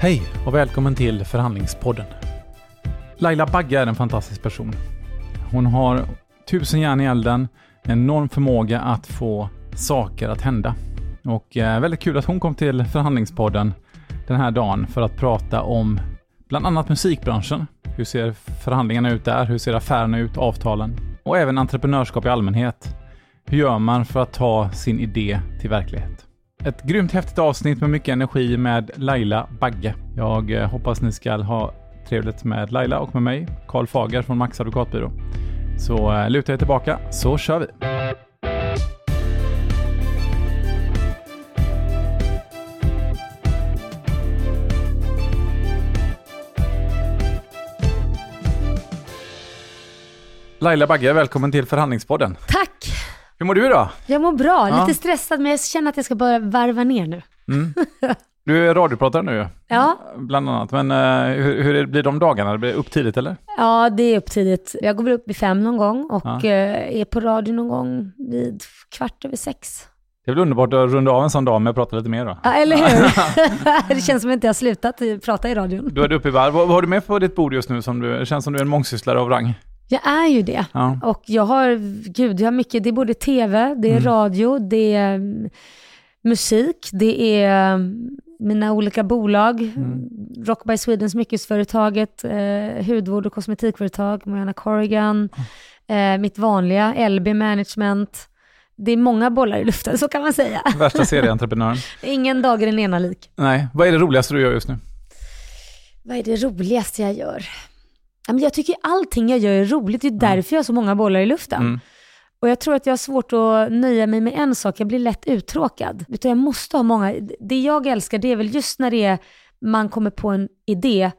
Hej och välkommen till Förhandlingspodden. Laila Bagge är en fantastisk person. Hon har tusen järn i elden, en enorm förmåga att få saker att hända. Och eh, väldigt kul att hon kom till Förhandlingspodden den här dagen för att prata om bland annat musikbranschen. Hur ser förhandlingarna ut där? Hur ser affärerna ut? Avtalen? Och även entreprenörskap i allmänhet. Hur gör man för att ta sin idé till verklighet? Ett grymt häftigt avsnitt med mycket energi med Laila Bagge. Jag eh, hoppas ni ska ha trevligt med Laila och med mig, Karl Fager från Max Advokatbyrå. Så eh, luta er tillbaka så kör vi. Laila Bagge, välkommen till Förhandlingspodden. Tack! Hur mår du idag? Jag mår bra, Ja. lite stressad men jag känner att jag ska börja varva ner nu. Mm. Du är radiopratare nu Ja, bland annat. Men eh, hur, hur blir de dagarna? Det blir upp tidigt eller? ja det är upp tidigt. Jag går väl upp vid fem någon gång och Ja. eh, är på radio någon gång vid kvart över sex. Det är väl underbart att runda av en sån dag med att prata lite mer då. Ja, eller hur? det känns som att jag inte har slutat prata i radion. Då är du uppe i varv. Vad, vad har du med på ditt bord just nu? Som du, det känns som du är en mångsysslare av rang. Jag är ju det. Ja. Och jag har, gud, jag har mycket, det är både tv, det är Mm. radio, det är mm, musik, det är mm, mina olika bolag, Mm. Rock by Sweden, smyckesföretaget, eh, hudvård och kosmetikföretag, Mariana Corrigan, eh, mitt vanliga LB Management. Det är många bollar i luften, så kan man säga. Värsta serieentreprenören. Ingen dag är den ena lik. Nej, vad är det roligaste du gör just nu? Vad är det roligaste jag gör? Men Jag tycker allting jag gör är roligt, det är därför jag har så många bollar i luften. Mm. Och jag tror att jag har svårt att nöja mig med en sak, jag blir lätt uttråkad. Utan jag måste ha många, det jag älskar det är väl just när det är, man kommer på en idé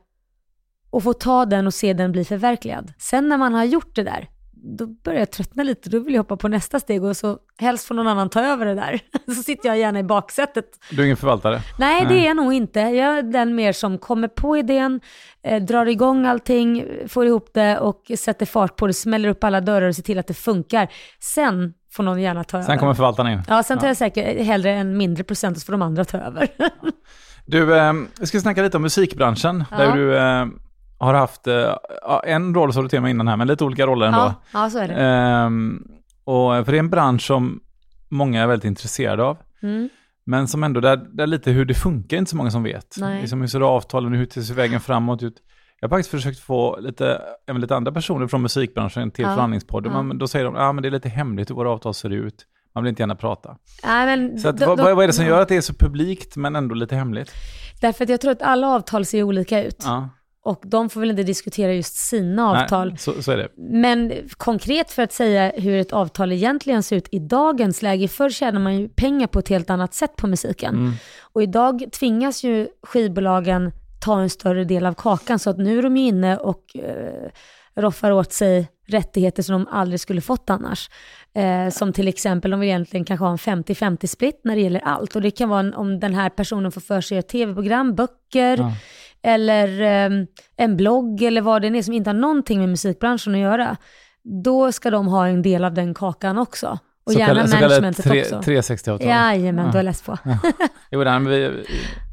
och får ta den och se den bli förverkligad. Sen när man har gjort det där, då börjar jag tröttna lite, då vill jag hoppa på nästa steg och så helst får någon annan ta över det där. Så sitter jag gärna i baksätet. Du är ingen förvaltare? Nej, det är jag nog inte. Jag är den mer som kommer på idén, eh, drar igång allting, får ihop det och sätter fart på det, smäller upp alla dörrar och ser till att det funkar. Sen får någon gärna ta över. Sen kommer förvaltarna in. Ja, sen tar jag säkert hellre en mindre procent och så får de andra ta över. Du, eh, vi ska snacka lite om musikbranschen. Ja. Där du eh, har haft eh, en roll, sa du till mig innan här, men lite olika roller ändå. ja, ja, så är det. Ehm, och för det är en bransch som många är väldigt intresserade av. Mm. Men som ändå, där, där lite hur det funkar, inte så många som vet. Nej. Liksom hur ser avtalen ut, hur ser vägen framåt ut? Jag har faktiskt försökt få lite, även lite andra personer från musikbranschen till Ja. förhandlingspodden. Ja. Men då säger de, ja men det är lite hemligt hur våra avtal ser ut. Man vill inte gärna prata. Nej, men Så att, då- vad, vad är det som gör att det är så publikt men ändå lite hemligt? Därför att jag tror att alla avtal ser olika ut. Ja. Och de får väl inte diskutera just sina avtal. Nej, så, så. Men konkret för att säga hur ett avtal egentligen ser ut i dagens läge, förr tjänar man ju pengar på ett helt annat sätt på musiken. Mm. Och idag tvingas ju skivbolagen ta en större del av kakan, så att nu är de ju inne och eh, roffar åt sig rättigheter som de aldrig skulle fått annars. Eh, som till exempel, de vill egentligen kanske ha en 50-50 split när det gäller allt. Och det kan vara en, om den här personen får för sig ett tv-program, böcker, Ja. Eller eh, en blogg eller vad det är som inte har någonting med musikbranschen att göra. Då ska de ha en del av den kakan också. Och Så gärna kallade- managementet tre- också. 360-avtal. Jajamän, Ja. du har läst på. Jo, nej, vi,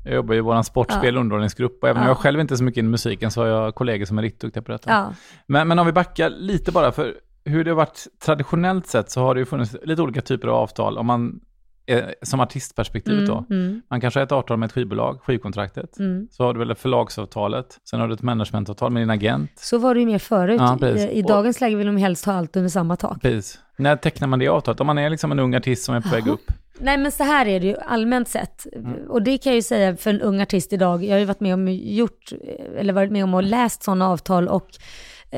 jag jobbar i vår sportspel Ja. och underhållningsgrupp och även om Ja. jag själv inte är så mycket in i musiken så har jag kollegor som är riktigt duktiga på detta. Ja. Men, men om vi backar lite bara, för hur det har varit traditionellt sett så har det ju funnits lite olika typer av avtal. Om man, som artistperspektivet då. Mm, mm, Man kanske har ett avtal med ett skivbolag, skivkontraktet. mm. Så har du väl förlagsavtalet. Sen har du ett managementavtal med din agent. Så var det ju mer förut. Ja. I, I Och- dagens läge vill de helst ha allt under samma tak. Precis. När tecknar man det avtalet? Om man är liksom en ung artist som är på väg upp. Nej men så här är det ju allmänt sett. Och det kan jag ju säga för en ung artist idag. Jag har ju varit med om gjort, eller varit med om och läst sådana avtal och eh,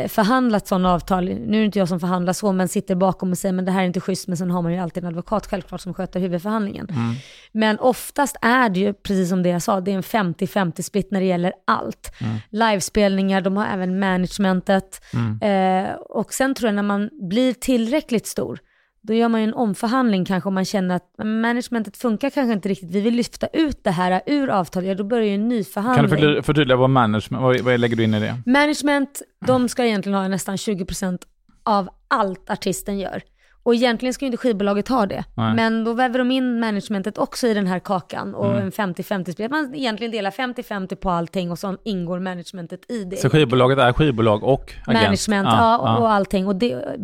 förhandlat sådana avtal. Nu är det inte jag som förhandlar så, men sitter bakom och säger men det här är inte schysst, men sen har man ju alltid en advokat självklart som sköter huvudförhandlingen. Mm. Men oftast är det ju, precis som det jag sa, det är en 50-50 split när det gäller allt. Mm. Livespelningar, de har även managementet. Mm. Eh, och sen tror jag när man blir tillräckligt stor, då gör man ju en omförhandling kanske om man känner att managementet funkar kanske inte riktigt, vi vill lyfta ut det här ur avtalet, ja då börjar ju en ny Kan förhandling. du förtydliga, förtydliga vad management, vad, vad lägger du in i det? Management, de ska egentligen ha nästan 20% av allt artisten gör. Och egentligen ska ju inte skivbolaget ha det. Nej. Men då väver de in managementet också i den här kakan och Mm. en 50-50 spel. Man egentligen delar 50-50 på allting och så ingår managementet i det. Så skivbolaget är skivbolag och agent? Management, ja, och, och allting. Och det,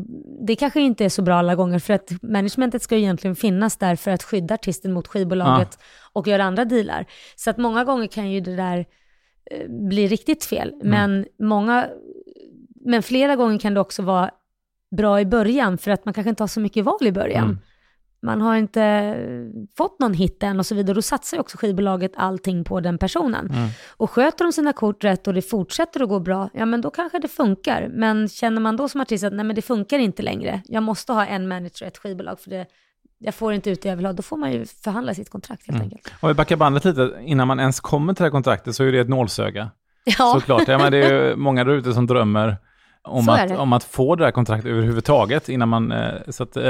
det kanske inte är så bra alla gånger, för att managementet ska ju egentligen finnas där för att skydda artisten mot skivbolaget och göra andra dealar. Så att många gånger kan ju det där eh, bli riktigt fel. Mm. Men, många, men flera gånger kan det också vara bra i början, för att man kanske inte har så mycket val i början. Mm. Man har inte eh, fått någon hit än och så vidare. Då satsar ju också skivbolaget allting på den personen. Mm. Och sköter de sina kort rätt och det fortsätter att gå bra, ja men då kanske det funkar. Men känner man då som artist att nej men det funkar inte längre, jag måste ha en manager, ett skivbolag, för det, jag får inte ut det jag vill ha, då får man ju förhandla sitt kontrakt helt Mm. enkelt. Om vi backar bandet lite, innan man ens kommer till det här kontraktet så är det ett nålsöga. Ja, Såklart. Ja, men det är ju många där ute som drömmer om Så att, det. om att få det här kontraktet överhuvudtaget innan man... eh, Så att, eh,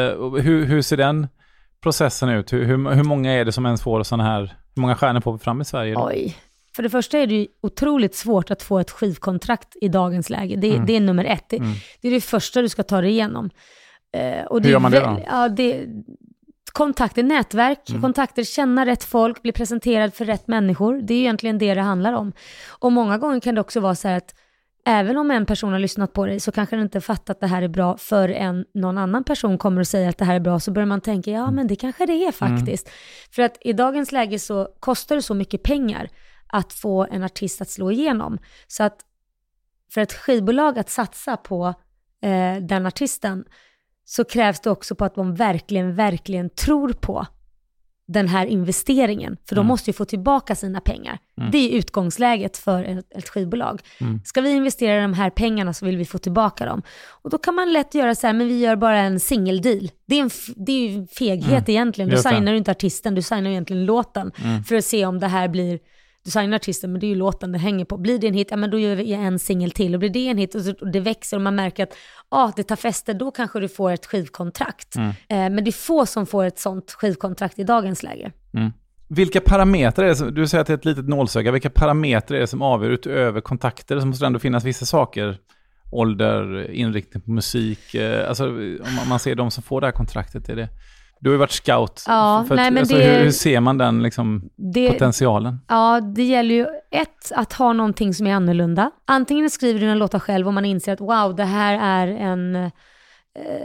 hur, hur ser den processen ut? Hur, hur, hur många är det som ens får sådana här... Hur många stjärnor får vi fram i Sverige? Då? oj. För det första är det ju otroligt svårt att få ett skivkontrakt i dagens läge. Det, Mm. det är nummer ett. Det, Mm. det är det första du ska ta dig igenom. Eh, och Hur är gör man det då? Ja, det, kontakter, nätverk, Mm. kontakter, känna rätt folk, bli presenterad för rätt människor. Det är ju egentligen det det handlar om. Och många gånger kan det också vara så här att även om en person har lyssnat på dig så kanske den inte fattat att det här är bra förrän någon annan person kommer och säger att det här är bra så börjar man tänka ja men det kanske det är faktiskt. För att i dagens läge så kostar det så mycket pengar att få en artist att slå igenom. Så att för ett skivbolag att satsa på eh, den artisten så krävs det också på att de verkligen, verkligen tror på den här investeringen. För de Mm. måste ju få tillbaka sina pengar. Mm. Det är utgångsläget för ett, ett skivbolag. Mm. Ska vi investera de här pengarna så vill vi få tillbaka dem. Och då kan man lätt göra så här, men vi gör bara en singeldeal. Det är, en, f- det är ju feghet Mm. egentligen. Du signar ju inte artisten, du signar ju egentligen låten. Mm. För att se om det här blir, du signar artisten men det är ju låten det hänger på. Blir det en hit, ja men då gör vi en singel till. Och blir det en hit och, så, och det växer och man märker att ah, det tar fäste, då kanske du får ett skivkontrakt. Mm. Eh, men det är få som får ett sånt skivkontrakt i dagens läge. Mm. Vilka parametrar är det som, du säger att det är ett litet nålsöga, vilka parametrar är det som avgör utöver kontakter? Så måste det ändå finnas vissa saker, ålder, inriktning på musik, eh, alltså om man- man ser de som får det här kontraktet, är det... Du har ju varit scout. Ja, för, nej, men alltså, det- hur, hur ser man den liksom, Det, potentialen? Ja, det gäller ju ett, att ha någonting som är annorlunda. Antingen skriver du en låta själv och man inser att wow, det här är en eh,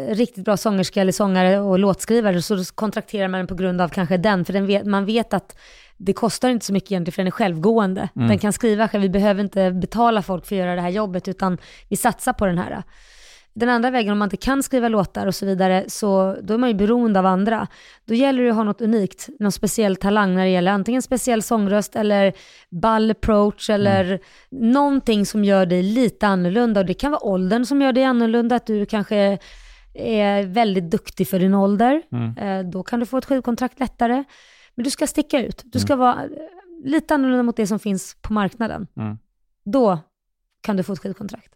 riktigt bra sångerska eller sångare och låtskrivare, så kontrakterar man den på grund av kanske den, för den vet, man vet att det kostar inte så mycket egentligen för den är självgående. Mm. Den kan skriva själv, vi behöver inte betala folk för att göra det här jobbet, utan vi satsar på den här. Den andra vägen, om man inte kan skriva låtar och så vidare, så då är man ju beroende av andra. Då gäller det att ha något unikt, någon speciell talang när det gäller antingen speciell sångröst eller ball approach eller någonting som gör dig lite annorlunda. Och det kan vara åldern som gör dig annorlunda, att du kanske är väldigt duktig för din ålder. Mm. Eh, Då kan du få ett skivkontrakt lättare. Men du ska sticka ut. Du ska vara eh, lite annorlunda mot det som finns på marknaden. Mm. Då kan du få ett skivkontrakt.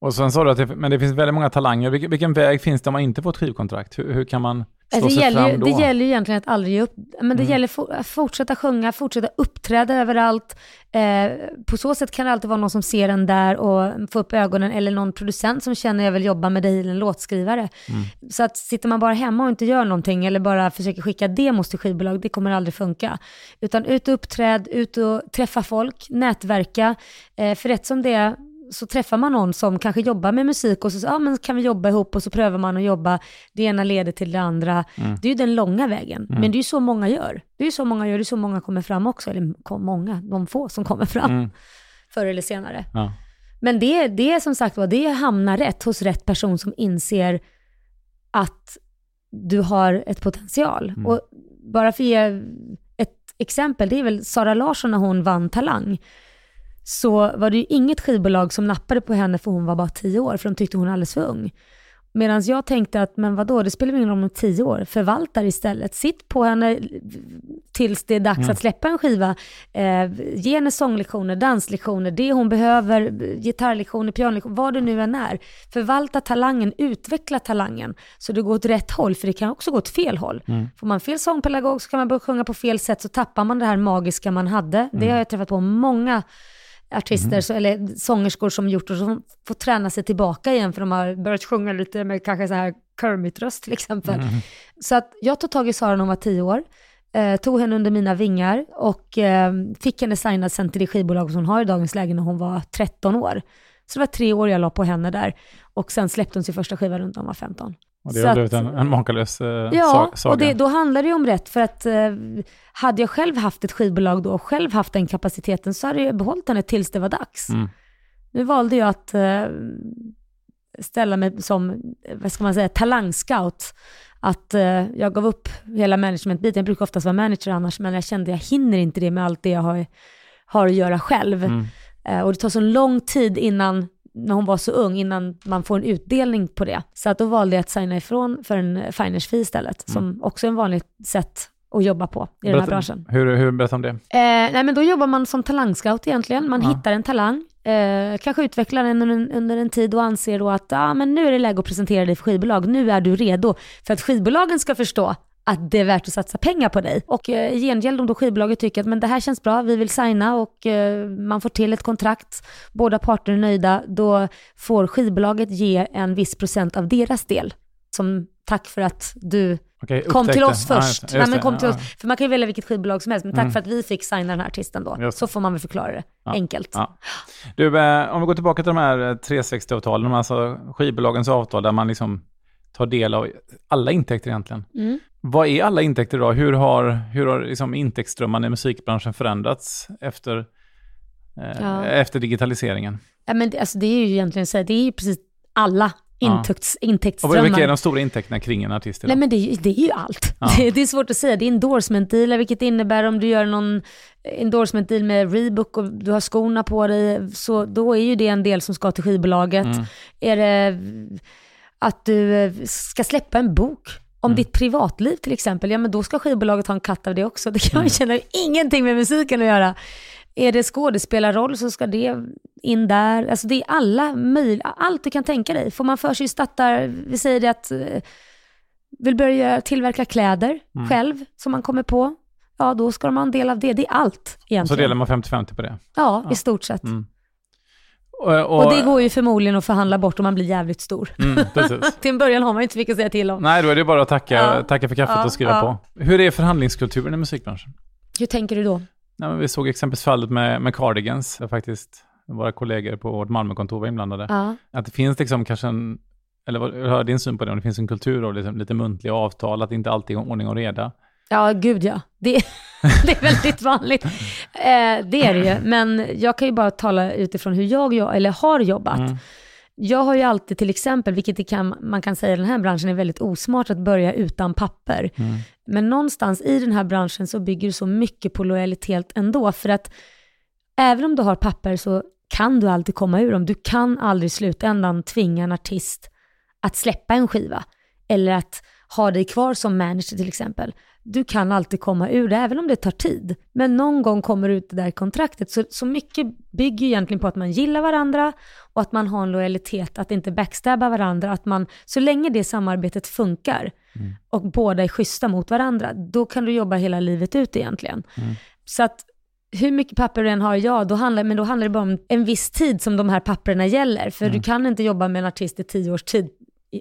Och sen sa du att det, men det finns väldigt många talanger. Vilken, vilken väg finns det om man inte får ett skivkontrakt? Hur, hur kan man slå Alltså, det, sig gäller fram då? det gäller ju egentligen att aldrig ge upp. Men det Mm. gäller for, att fortsätta sjunga, fortsätta uppträda överallt. Eh, på så sätt kan det alltid vara någon som ser en där och får upp ögonen, eller någon producent som känner jag vill jobba med dig, eller en låtskrivare. Mm. Så att sitter man bara hemma och inte gör någonting, eller bara försöker skicka demos till skivbolag, det kommer aldrig funka. Utan ut och uppträd, ut och träffa folk, nätverka. Eh, för rätt som det är, så träffar man någon som kanske jobbar med musik och så ja, men kan vi jobba ihop och så prövar man att jobba. Det ena leder till det andra. Mm. Det är ju den långa vägen. Mm. Men det är ju så många gör. Det är ju så många gör, det är så många kommer fram också. Eller många, de få som kommer fram Mm. förr eller senare. Ja. Men det, det är som sagt var, det hamnar rätt hos rätt person som inser att du har ett potential. Mm. Och bara för att ge ett exempel, det är väl Sara Larsson när hon vann Talang. Så var det ju inget skivbolag som nappade på henne för hon var bara tio år, för de tyckte hon var alldeles för ung. Medan jag tänkte att, men vadå, det spelar ingen roll om tio år, förvaltar istället. Sitt på henne tills det är dags Mm. att släppa en skiva. Eh, ge henne sånglektioner, danslektioner, det hon behöver, gitarrlektioner, pianolektioner, vad det nu än är. Förvalta talangen, utveckla talangen, så det går åt rätt håll, för det kan också gå åt fel håll. Mm. Får man fel sångpedagog så kan man börja sjunga på fel sätt, så tappar man det här magiska man hade. Det har jag träffat på många artister så, eller sångerskor som gjort och som får träna sig tillbaka igen för de har börjat sjunga lite med kanske så här Kermit-röst till exempel. Mm. Så att jag tog tag i Sara när hon var tio år, eh, tog henne under mina vingar och eh, fick henne signad sen till det skivbolag som hon har i dagens läge när hon var 13 år. Så det var tre år jag la på henne där och sen släppte hon sin första skiva runt när hon var 15. Och det har blivit en, en makalös eh, ja, saga. och det, då handlar det ju om rätt. För att eh, hade jag själv haft ett skivbolag då och själv haft den kapaciteten så hade jag behållit henne tills det var dags. Mm. Nu valde jag att eh, ställa mig som, vad ska man säga, talangscout. Att eh, jag gav upp hela managementbiten. Jag brukar oftast vara manager annars, men jag kände att jag hinner inte det med allt det jag har, har att göra själv. Mm. Eh, och det tar så lång tid innan när hon var så ung innan man får en utdelning på det. Så att då valde jag att signa ifrån för en finance fee istället, mm. som också är en vanligt sätt att jobba på i berätta, den här branschen. Hur, hur berätta om det? Eh, nej men då jobbar man som talangscout egentligen. Man ja. hittar en talang, eh, kanske utvecklar den under, under, en tid och anser då att ah, men nu är det läge att presentera dig för skivbolag. Nu är du redo för att skivbolagen ska förstå att det är värt att satsa pengar på dig. Och eh, i gengäld om då skivbolaget tycker att men det här känns bra, vi vill signa och eh, man får till ett kontrakt, båda parter är nöjda, då får skivbolaget ge en viss procent av deras del som tack för att du Okej, kom till oss först. Ah, Nej, men kom till oss. För man kan ju välja vilket skivbolag som helst, men tack mm. för att vi fick signa den här artisten då. Så får man väl förklara det. Ja. Enkelt. Ja. Du, eh, om vi går tillbaka till de här 360-avtalen, alltså skivbolagens avtal där man liksom tar del av alla intäkter egentligen. Mm. Vad är alla intäkter då? Hur har, hur har liksom intäktsströmmarna i musikbranschen förändrats efter, eh, ja. efter digitaliseringen? Ja, men det, alltså det är ju egentligen så här, det är ju precis alla intäkts, ja. intäktsströmmar. Och vilka är de stora intäkterna kring en artist idag? Nej men det, det är ju allt. Ja. Det, det, är svårt att säga. Det är endorsement deal, vilket innebär om du gör någon endorsement deal med Reebok och du har skorna på dig, så då är ju det en del som ska till skivbolaget. Mm. Är det att du eh, ska släppa en bok om mm. ditt privatliv till exempel, ja men då ska skivbolaget ha en katt av det också. Det kan mm. känna ingenting med musiken att göra. Är det skådespelarroll så ska det in där. Alltså det är alla möjliga, allt du kan tänka dig. Får man för sig starta, vi säger det att, eh, vill börja tillverka kläder mm. själv som man kommer på. Ja, då ska de ha en del av det. Det är allt egentligen. Så delar man 50-50 på det? Ja, ja. i stort sett. Mm. Och, och, det går ju förmodligen att förhandla bort om man blir jävligt stor. Mm, Till en början har man ju inte mycket att säga till om. Nej, då är det bara att tacka, ja. tacka för kaffet ja, och skriva ja. på. Hur är förhandlingskulturen i musikbranschen? Hur tänker du då? Nej, vi såg exempelvis fallet med, med Cardigans, där faktiskt våra kollegor på vårt Malmökontor var inblandade. Att det finns liksom kanske en, eller vad hör din syn på det, om det finns en kultur av liksom lite muntliga avtal, att det inte alltid är ordning och reda. Ja, gud ja. Det, det är väldigt vanligt. Eh, det är det ju. Men jag kan ju bara tala utifrån hur jag eller har jobbat. Mm. Jag har ju alltid till exempel, vilket kan, man kan säga i den här branschen är väldigt osmart att börja utan papper. Mm. Men någonstans i den här branschen så bygger det så mycket på lojalitet ändå. För att även om du har papper så kan du alltid komma ur dem. Du kan aldrig i slutändan tvinga en artist att släppa en skiva. Eller att ha dig kvar som manager till exempel du kan alltid komma ur det, även om det tar tid. Men någon gång kommer ut det där kontraktet. Så, så mycket bygger egentligen på att man gillar varandra och att man har en lojalitet, att inte backstabba varandra. Att man, så länge det samarbetet funkar mm. och båda är schyssta mot varandra, då kan du jobba hela livet ut egentligen. Mm. Så att hur mycket papper du än har, ja, då handlar, men då handlar det bara om en viss tid som de här papperna gäller. För mm. du kan inte jobba med en artist i tio års tid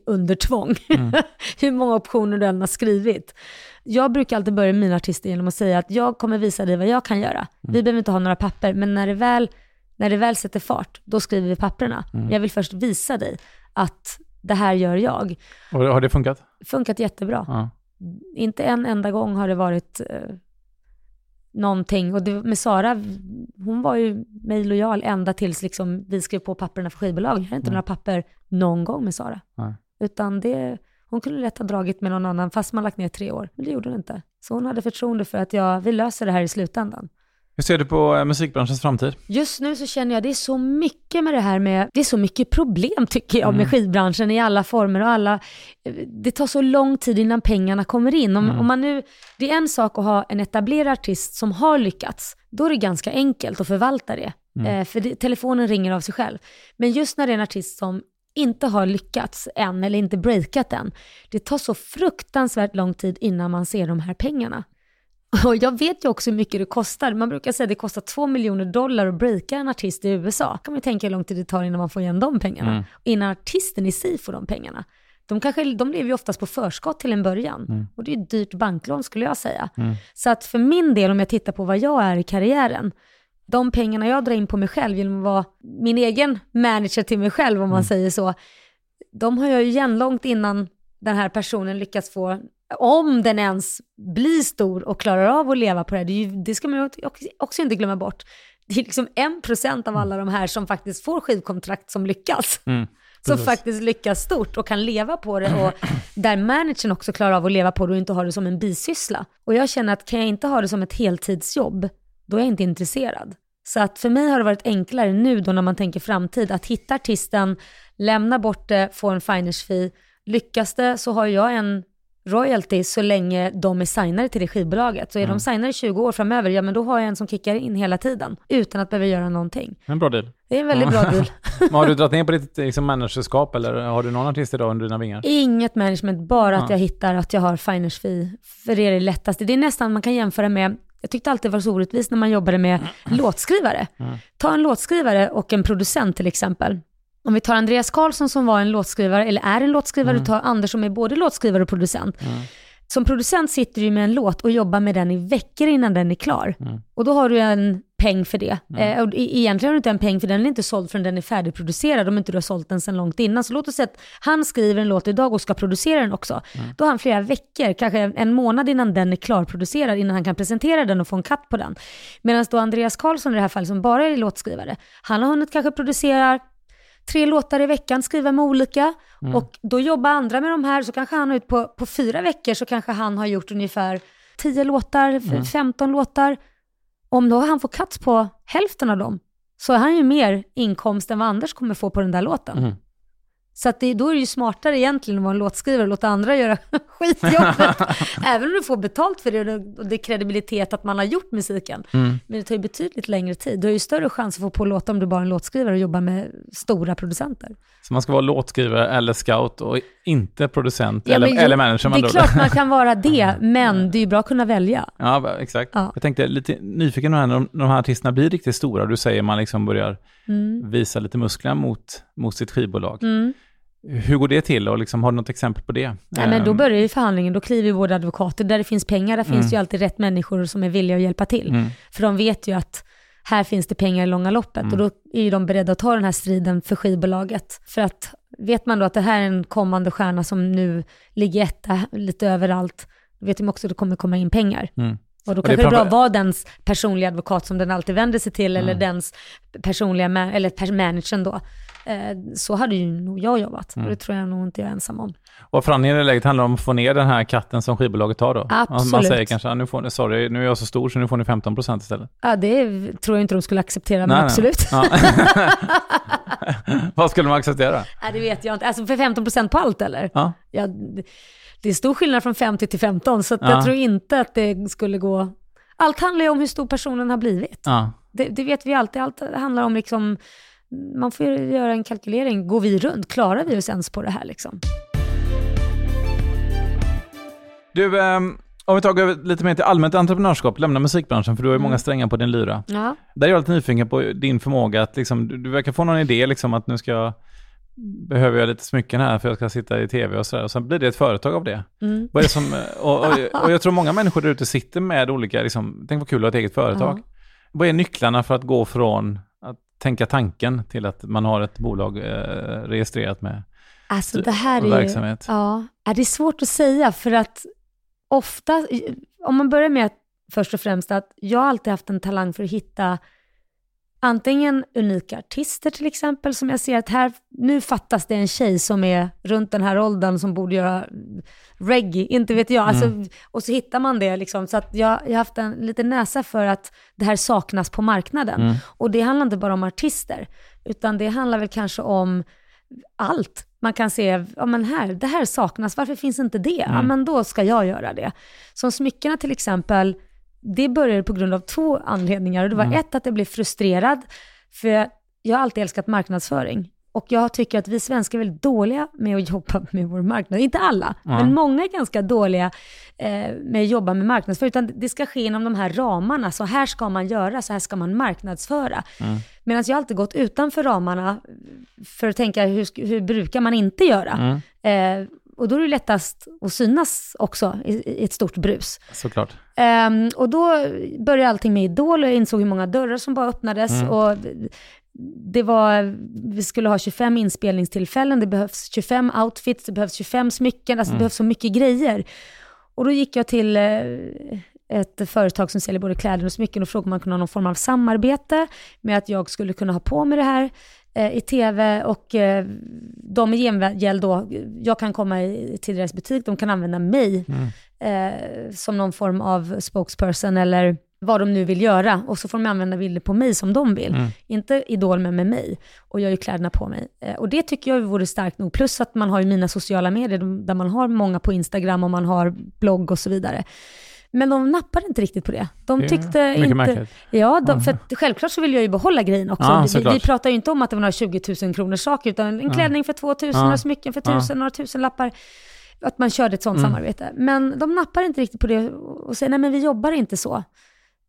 under tvång. Mm. hur många optioner du än har skrivit jag brukar alltid börja mina artister genom att säga att jag kommer visa dig vad jag kan göra. Mm. Vi behöver inte ha några papper, men när det väl, när det väl sätter fart, då skriver vi papperna. Mm. Jag vill först visa dig att det här gör jag. Och har det funkat? Funkat jättebra. Ja. Inte en enda gång har det varit eh, någonting. Och det, med Sara, hon var ju mig lojal ända tills liksom vi skrev på papperna för skivbolag. Jag har inte mm. några papper någon gång med Sara. Nej. Utan det hon kunde lätt ha dragit med någon annan fast man lagt ner tre år. Men det gjorde hon inte. Så hon hade förtroende för att jag, vi löser det här i slutändan. Hur ser du på eh, musikbranschens framtid? Just nu så känner jag det är så mycket med det här med, det är så mycket problem tycker jag mm. med skivbranschen i alla former och alla, det tar så lång tid innan pengarna kommer in. Om, mm. om man nu, det är en sak att ha en etablerad artist som har lyckats, då är det ganska enkelt att förvalta det. Mm. Eh, för det, telefonen ringer av sig själv. Men just när det är en artist som inte har lyckats än eller inte breakat än. Det tar så fruktansvärt lång tid innan man ser de här pengarna. Och jag vet ju också hur mycket det kostar. Man brukar säga att det kostar två miljoner dollar att breaka en artist i USA. kan man ju tänka hur lång tid det tar innan man får igen de pengarna. Mm. Innan artisten i sig får de pengarna. de, kanske, de lever ju oftast på förskott till en början. Mm. Och det är ett dyrt banklån skulle jag säga. Mm. Så att för min del, om jag tittar på vad jag är i karriären, de pengarna jag drar in på mig själv genom att vara min egen manager till mig själv, om man Mm. säger så, de har jag ju igen långt innan den här personen lyckas få, om den ens blir stor och klarar av att leva på det, det, är ju, det ska man också- inte glömma bort. Det är liksom en procent av alla de här som faktiskt får skivkontrakt som lyckas. Mm. Som faktiskt lyckas stort och kan leva på det och där managern också klarar av att leva på det och inte ha det som en bisyssla. Och jag känner att kan jag inte ha det som ett heltidsjobb, då är jag inte intresserad. Så att för mig har det varit enklare nu då när man tänker framtid att hitta artisten, lämna bort det, få en finers fee. Lyckas det så har jag en royalty så länge de är signade till det skivbolaget. Så är de signade i 20 år framöver, ja men då har jag en som kickar in hela tiden utan att behöva göra någonting. En bra deal. Det är en väldigt bra deal. Men har du dragit ner på ditt liksom, managerskap eller har du någon artist idag under dina vingar? Inget management, bara att Ja. jag hittar att jag har finers fee. För det är det lättaste. Det är nästan man kan jämföra med, jag tyckte alltid det var så orättvist när man jobbade med låtskrivare. Mm. Ta en låtskrivare och en producent till exempel. Om vi tar Andreas Karlsson som var en låtskrivare, eller är en låtskrivare, Mm. och tar Anders som är både låtskrivare och producent. Mm. Som producent sitter du med en låt och jobbar med den i veckor innan den är klar. Mm. Och då har du en peng för det. Mm. Eh, och egentligen har du inte en peng för den är inte såld förrän den är färdigproducerad om inte du har sålt den sedan långt innan. Så låt oss säga att han skriver en låt idag och ska producera den också. Mm. Då har han flera veckor, kanske en månad innan den är klarproducerad, innan han kan presentera den och få en cut på den. Medan då Andreas Karlsson i det här fallet, som bara är låtskrivare, han har hunnit kanske producera tre låtar i veckan, skriva med olika. Mm. Och då jobbar andra med de här, så kanske han har ut på, på fyra veckor så kanske han har gjort ungefär 10 låtar, Mm. 15 låtar. Om då han får cuts på hälften av dem, så är han ju mer inkomst än vad Anders kommer få på den där låten. Mm. Så att det, då är det ju smartare egentligen att vara en låtskrivare och låta andra göra skitjobbet. Även om du får betalt för det och det- är kredibilitet att man har gjort musiken. Mm. Men det tar ju betydligt längre tid. Du har ju större chans att få på låtar om du bara är en låtskrivare och jobbar med stora producenter. Så man ska vara låtskrivare eller scout och inte producent Ja, eller, jo, eller manager. med Det är klart man kan vara det, men det är ju bra att kunna välja. Ja, exakt. Ja. Jag tänkte lite nyfiken på här, när de, när de här artisterna blir riktigt stora, du säger man liksom börjar Mm. visa lite muskler mot, mot sitt skivbolag. Mm. Hur går det till och liksom, har du något exempel på det? Nej, men då Ehm, börjar ju förhandlingen, då kliver ju både advokater, där det finns pengar, där Mm. finns ju alltid rätt människor som är villiga att hjälpa till. mm, För de vet ju att här finns det pengar i långa loppet Mm. och då är ju de beredda att ta den här striden för skivbolaget. För att vet man då att det här är en kommande stjärna som nu ligger etta lite överallt, då vet de också att det kommer komma in pengar. mm. Och då kanske det är bra att vara dens personliga advokat som den alltid vänder sig till, eller Mm. dens personliga, ma- eller pers- managern då. Eh, så hade ju nog jag jobbat, Mm. och det tror jag nog inte jag är ensam om. Och förhandlingen i det läget handlar om att få ner den här katten som skivbolaget tar då? Man- Man Absolut. säger kanske, nu får ni, sorry, nu är jag så stor så nu får ni 15% istället. Ja, det tror jag inte de skulle acceptera, men Nej, nej. absolut. Ja. Vad skulle man acceptera? Nej, det vet jag inte. Alltså för 15% på allt eller? Ja. Ja, det- är stor skillnad från 50 till 15, så Ja. jag tror inte att det skulle gå... Allt handlar ju om hur stor personen har blivit. Ja. Det, det vet vi alltid. Allt handlar om liksom... Man får göra en kalkylering. Går vi runt? Klarar vi oss ens på det här liksom? Du, ehm, om vi tar lite mer till allmänt entreprenörskap, lämna musikbranschen, för du har ju Mm. många strängar på din lyra. Ja. Där är jag lite nyfiken på din förmåga att liksom, du, du verkar få någon idé liksom att nu ska jag, behöver jag lite smycken här för jag ska sitta i tv och sådär. Och sen blir det ett företag av det. Mm. Vad är det som, och, och, och jag tror många människor där ute sitter med olika, liksom, tänk vad kul att ha ett eget företag. Ja. Vad är nycklarna för att gå från att tänka tanken till att man har ett bolag eh, registrerat med Alltså det här är verksamhet? Ja, Ja, det är svårt att säga för att ofta, om man börjar med att först och främst att jag har alltid haft en talang för att hitta antingen unika artister till exempel, som jag ser att här, nu fattas det en tjej som är runt den här åldern som borde göra reggae, inte vet jag. Alltså, och så hittar man det liksom. Så att jag, jag har haft en liten näsa för att det här saknas på marknaden. Mm. Och det handlar inte bara om artister, utan det handlar väl kanske om allt. Man kan se, ja men här, det här saknas, varför finns inte det? Ja Mm. men då ska jag göra det. Som smyckena till exempel, det började på grund av två anledningar. Och det var Mm. ett, att jag blev frustrerad, för jag har alltid älskat marknadsföring. Och jag tycker att vi svenskar är väldigt dåliga med att jobba med vår marknad. Inte alla, Ja. men många är ganska dåliga eh, med att jobba med marknadsföring. Utan det ska ske inom de här ramarna. Så här ska man göra, så här ska man marknadsföra. Mm. Medan jag alltid gått utanför ramarna för att tänka hur, hur brukar man inte göra? Mm. Eh, och då är det lättast att synas också i, i ett stort brus. Såklart. Um, och då började allting med Idol och jag insåg hur många dörrar som bara öppnades. Mm. Och det var, vi skulle ha 25 inspelningstillfällen, det behövs 25 outfits, det behövs 25 smycken, alltså det Mm. behövs så mycket grejer. Och då gick jag till eh, ett företag som säljer både kläder och smycken och frågade om man kunde ha någon form av samarbete med att jag skulle kunna ha på mig det här eh, i tv och eh, de i gengäld då, jag kan komma till deras butik, de kan använda mig Mm. eh, som någon form av spokesperson eller vad de nu vill göra och så får de använda bilder på mig som de vill. Mm. Inte Idol men med mig och jag gör kläderna på mig. Och det tycker jag vore starkt nog. Plus att man har ju mina sociala medier där man har många på Instagram och man har blogg och så vidare. Men de nappade inte riktigt på det. De Det tyckte Mycket inte... märkligt. Ja, de, för att självklart så vill jag ju behålla grejen också. Ja, vi, vi pratar ju inte om att det var några 20 000 kronors saker, utan en klänning för 2 000, Ja. några smycken för 1 000, Ja. några tusen lappar. Att man körde ett sånt Mm. samarbete. Men de nappar inte riktigt på det och säger, nej men vi jobbar inte så.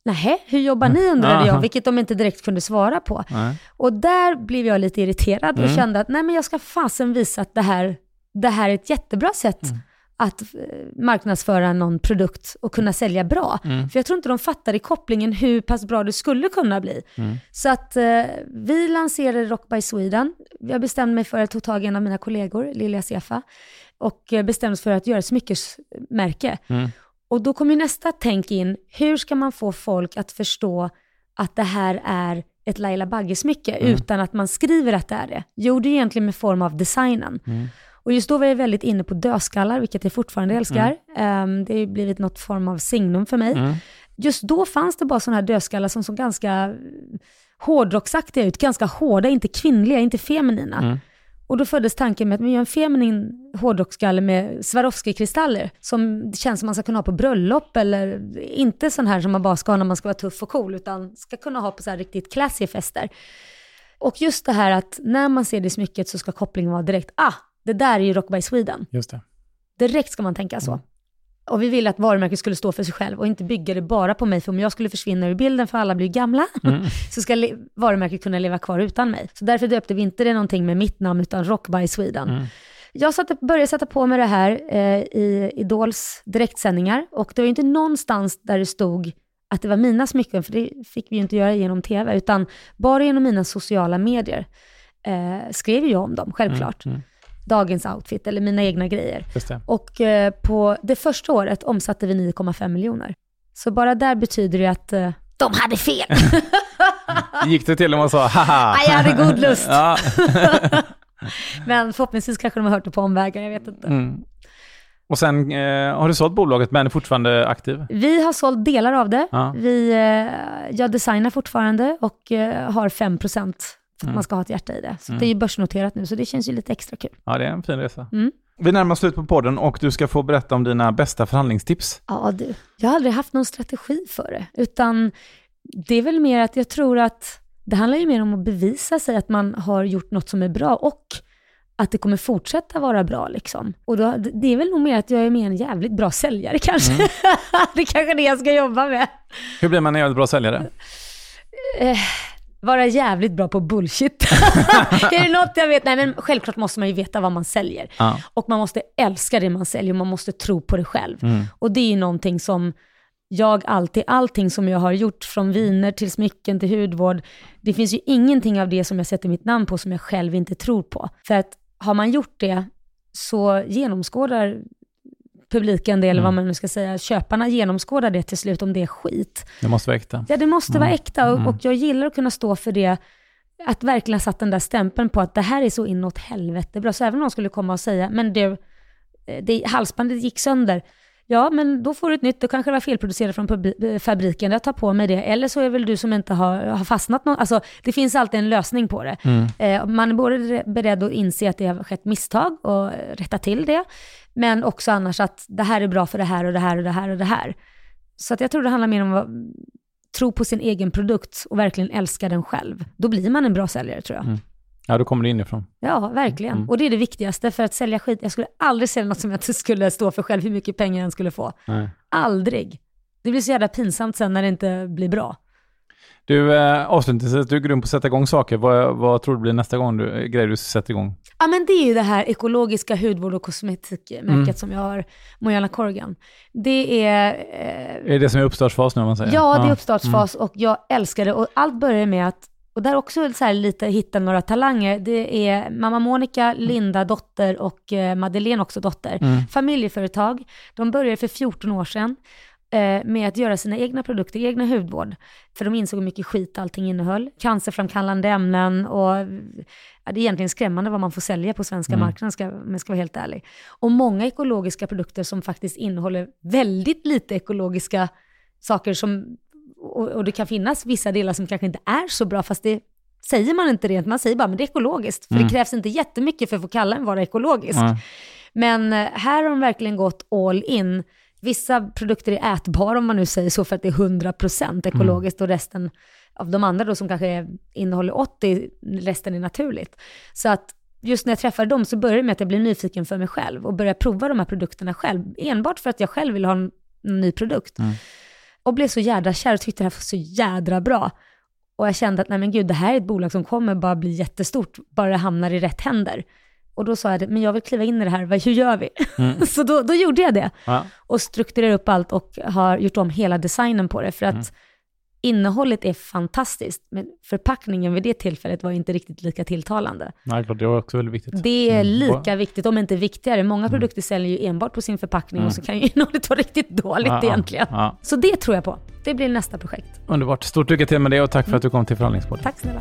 Nej, hur jobbar ni undrade Aha. jag, vilket de inte direkt kunde svara på. Nej. Och där blev jag lite irriterad och Mm. kände att nej men jag ska fasen visa att det här, det här är ett jättebra sätt Mm. Att eh, marknadsföra någon produkt och kunna sälja bra. Mm. För jag tror inte de fattar i kopplingen hur pass bra det skulle kunna bli. Mm. Så att eh, vi lanserade Rock by Sweden. Jag bestämde mig för att ta tag i en av mina kollegor, Lilja Sefa, och eh, bestämde mig för att göra ett smyckesmärke. Mm. Och då kommer ju nästa tänk in, hur ska man få folk att förstå att det här är ett Laila Bagge-smycke Mm. utan att man skriver att det är det? Jo, det är egentligen med form av designen. Mm. Och just då var jag väldigt inne på dödskallar, vilket jag fortfarande älskar. Ehm, det har ju blivit något form av signum för mig. Mm. Just då fanns det bara sådana här dödskallar som såg ganska hårdrocksaktiga ut, ganska hårda, inte kvinnliga, inte feminina. Mm. Och då föddes tanken med att man gör en feminin hårdrocksskalle med Swarovski-kristaller som känns som man ska kunna ha på bröllop eller inte sån här som man bara ska ha när man ska vara tuff och cool utan ska kunna ha på så här riktigt classy fester. Och just det här att när man ser det smycket så ska kopplingen vara direkt, ah, det där är ju Rock by Sweden. Just det. Direkt ska man tänka så. Mm. Och vi ville att varumärket skulle stå för sig själv och inte bygga det bara på mig. För om jag skulle försvinna ur bilden för alla blir gamla, Mm. så ska varumärket kunna leva kvar utan mig. Så därför döpte vi inte det någonting med mitt namn, utan Rock by Sweden. Mm. Jag satte, började sätta på mig det här eh, i Idols direktsändningar och det var ju inte någonstans där det stod att det var mina smycken, för det fick vi ju inte göra genom tv, utan bara genom mina sociala medier eh, skrev jag om dem, självklart. Mm. Dagens outfit eller mina egna grejer. Och eh, på det första året omsatte vi 9,5 miljoner. Så bara där betyder det att eh, de hade fel. Gick det till och med sa haha? Nej, jag hade god lust. Men förhoppningsvis kanske de har hört det på omvägar, jag vet inte. mm. Och sen eh, har du sålt bolaget men är fortfarande aktiv? Vi har sålt delar av det. Ja. Vi, eh, jag designar fortfarande och eh, har 5% för att Mm. man ska ha ett hjärta i det. Så Mm. det är ju börsnoterat nu, så det känns ju lite extra kul. Ja, det är en fin resa. Mm. Vi närmar oss slut på podden och du ska få berätta om dina bästa förhandlingstips. Ja, du. Jag har aldrig haft någon strategi för det, utan det är väl mer att jag tror att det handlar ju mer om att bevisa sig att man har gjort något som är bra och att det kommer fortsätta vara bra liksom. Och då, det är väl nog mer att jag är mer en jävligt bra säljare kanske. Mm. det är kanske är det jag ska jobba med. Hur blir man en jävligt bra säljare? Eh, vara jävligt bra på bullshit. är det något jag vet? Nej men självklart måste man ju veta vad man säljer. Ja. Och man måste älska det man säljer och man måste tro på det själv. Mm. Och det är ju någonting som jag alltid, allting som jag har gjort, från viner till smycken till hudvård, det finns ju ingenting av det som jag sätter mitt namn på som jag själv inte tror på. För att har man gjort det så genomskådar publiken det, eller vad Mm. man nu ska säga, köparna genomskådar det till slut om det är skit. Det måste vara äkta. Ja, det måste Mm. vara äkta och, Mm. och jag gillar att kunna stå för det, att verkligen ha satt den där stämpeln på att det här är så inåt helvete bra. Så även om någon skulle komma och säga, men du, eh, det, halsbandet gick sönder. Ja, men då får du ett nytt. Då kanske det var felproducerat från eh, fabriken. Jag tar på mig det. Eller så är det väl du som inte har, har fastnat någon. Alltså, det finns alltid en lösning på det. Mm. Eh, man är både beredd att inse att det har skett misstag och rätta till det. Men också annars att det här är bra för det här och det här och det här och det här. Så att jag tror det handlar mer om att tro på sin egen produkt och verkligen älska den själv. Då blir man en bra säljare tror jag. Mm. Ja, då kommer det inifrån. Ja, verkligen. Mm. Och det är det viktigaste för att sälja skit. Jag skulle aldrig sälja något som jag inte skulle stå för själv, hur mycket pengar jag än skulle få. Nej. Aldrig. Det blir så jävla pinsamt sen när det inte blir bra. Du, eh, avslutningsvis, du är grym på att sätta igång saker. Vad, vad tror du blir nästa gång du, grejer du sätter igång? Ja men det är ju det här ekologiska hudvård och kosmetikmärket Mm. som jag har, Mojana Corrigan. Det är... Eh, Är det det som är uppstartsfas nu om man säger? ja, det är uppstartsfas och jag älskar det. Och allt börjar med att, och där också så lite hitta några talanger. Det är mamma Monica, Linda dotter och eh, Madeleine också dotter. Mm. Familjeföretag. De började för 14 år sedan eh, med att göra sina egna produkter, egna hudvård. För de insåg hur mycket skit allting innehöll. Cancerframkallande ämnen och ja, det är egentligen skrämmande vad man får sälja på svenska Mm. marknaden, ska, om jag ska vara helt ärlig. Och många ekologiska produkter som faktiskt innehåller väldigt lite ekologiska saker som, och, och det kan finnas vissa delar som kanske inte är så bra, fast det säger man inte rent, man säger bara men det är ekologiskt. För Mm. det krävs inte jättemycket för att få kalla en vara ekologisk. Ja. Men eh, här har de verkligen gått all in. Vissa produkter är ätbara om man nu säger så för att det är 100% ekologiskt och resten av de andra då som kanske innehåller 80, resten är naturligt. Så att just när jag träffade dem så började det med att jag blev nyfiken för mig själv och började prova de här produkterna själv, enbart för att jag själv vill ha en, en ny produkt. Mm. Och blev så jädra kär och tyckte det här var så jädra bra. Och jag kände att nej men gud, det här är ett bolag som kommer bara bli jättestort, bara det hamnar i rätt händer. Och då sa jag, men jag vill kliva in i det här, vad- hur gör vi? Mm. så då, då gjorde jag det Ja. och strukturerar upp allt och har gjort om hela designen på det. För att Mm. Innehållet är fantastiskt, men förpackningen vid det tillfället var inte riktigt lika tilltalande. Nej, det var också väldigt viktigt. Det är Mm. lika viktigt, om inte viktigare. Många produkter säljer ju enbart på sin förpackning och så kan ju innehållet vara riktigt dåligt Ja, ja, egentligen. Ja, Så det tror jag på. Det blir nästa projekt. underbart. Stort lycka till med det och tack för att du kom till förhandlingspodden. Tack snälla.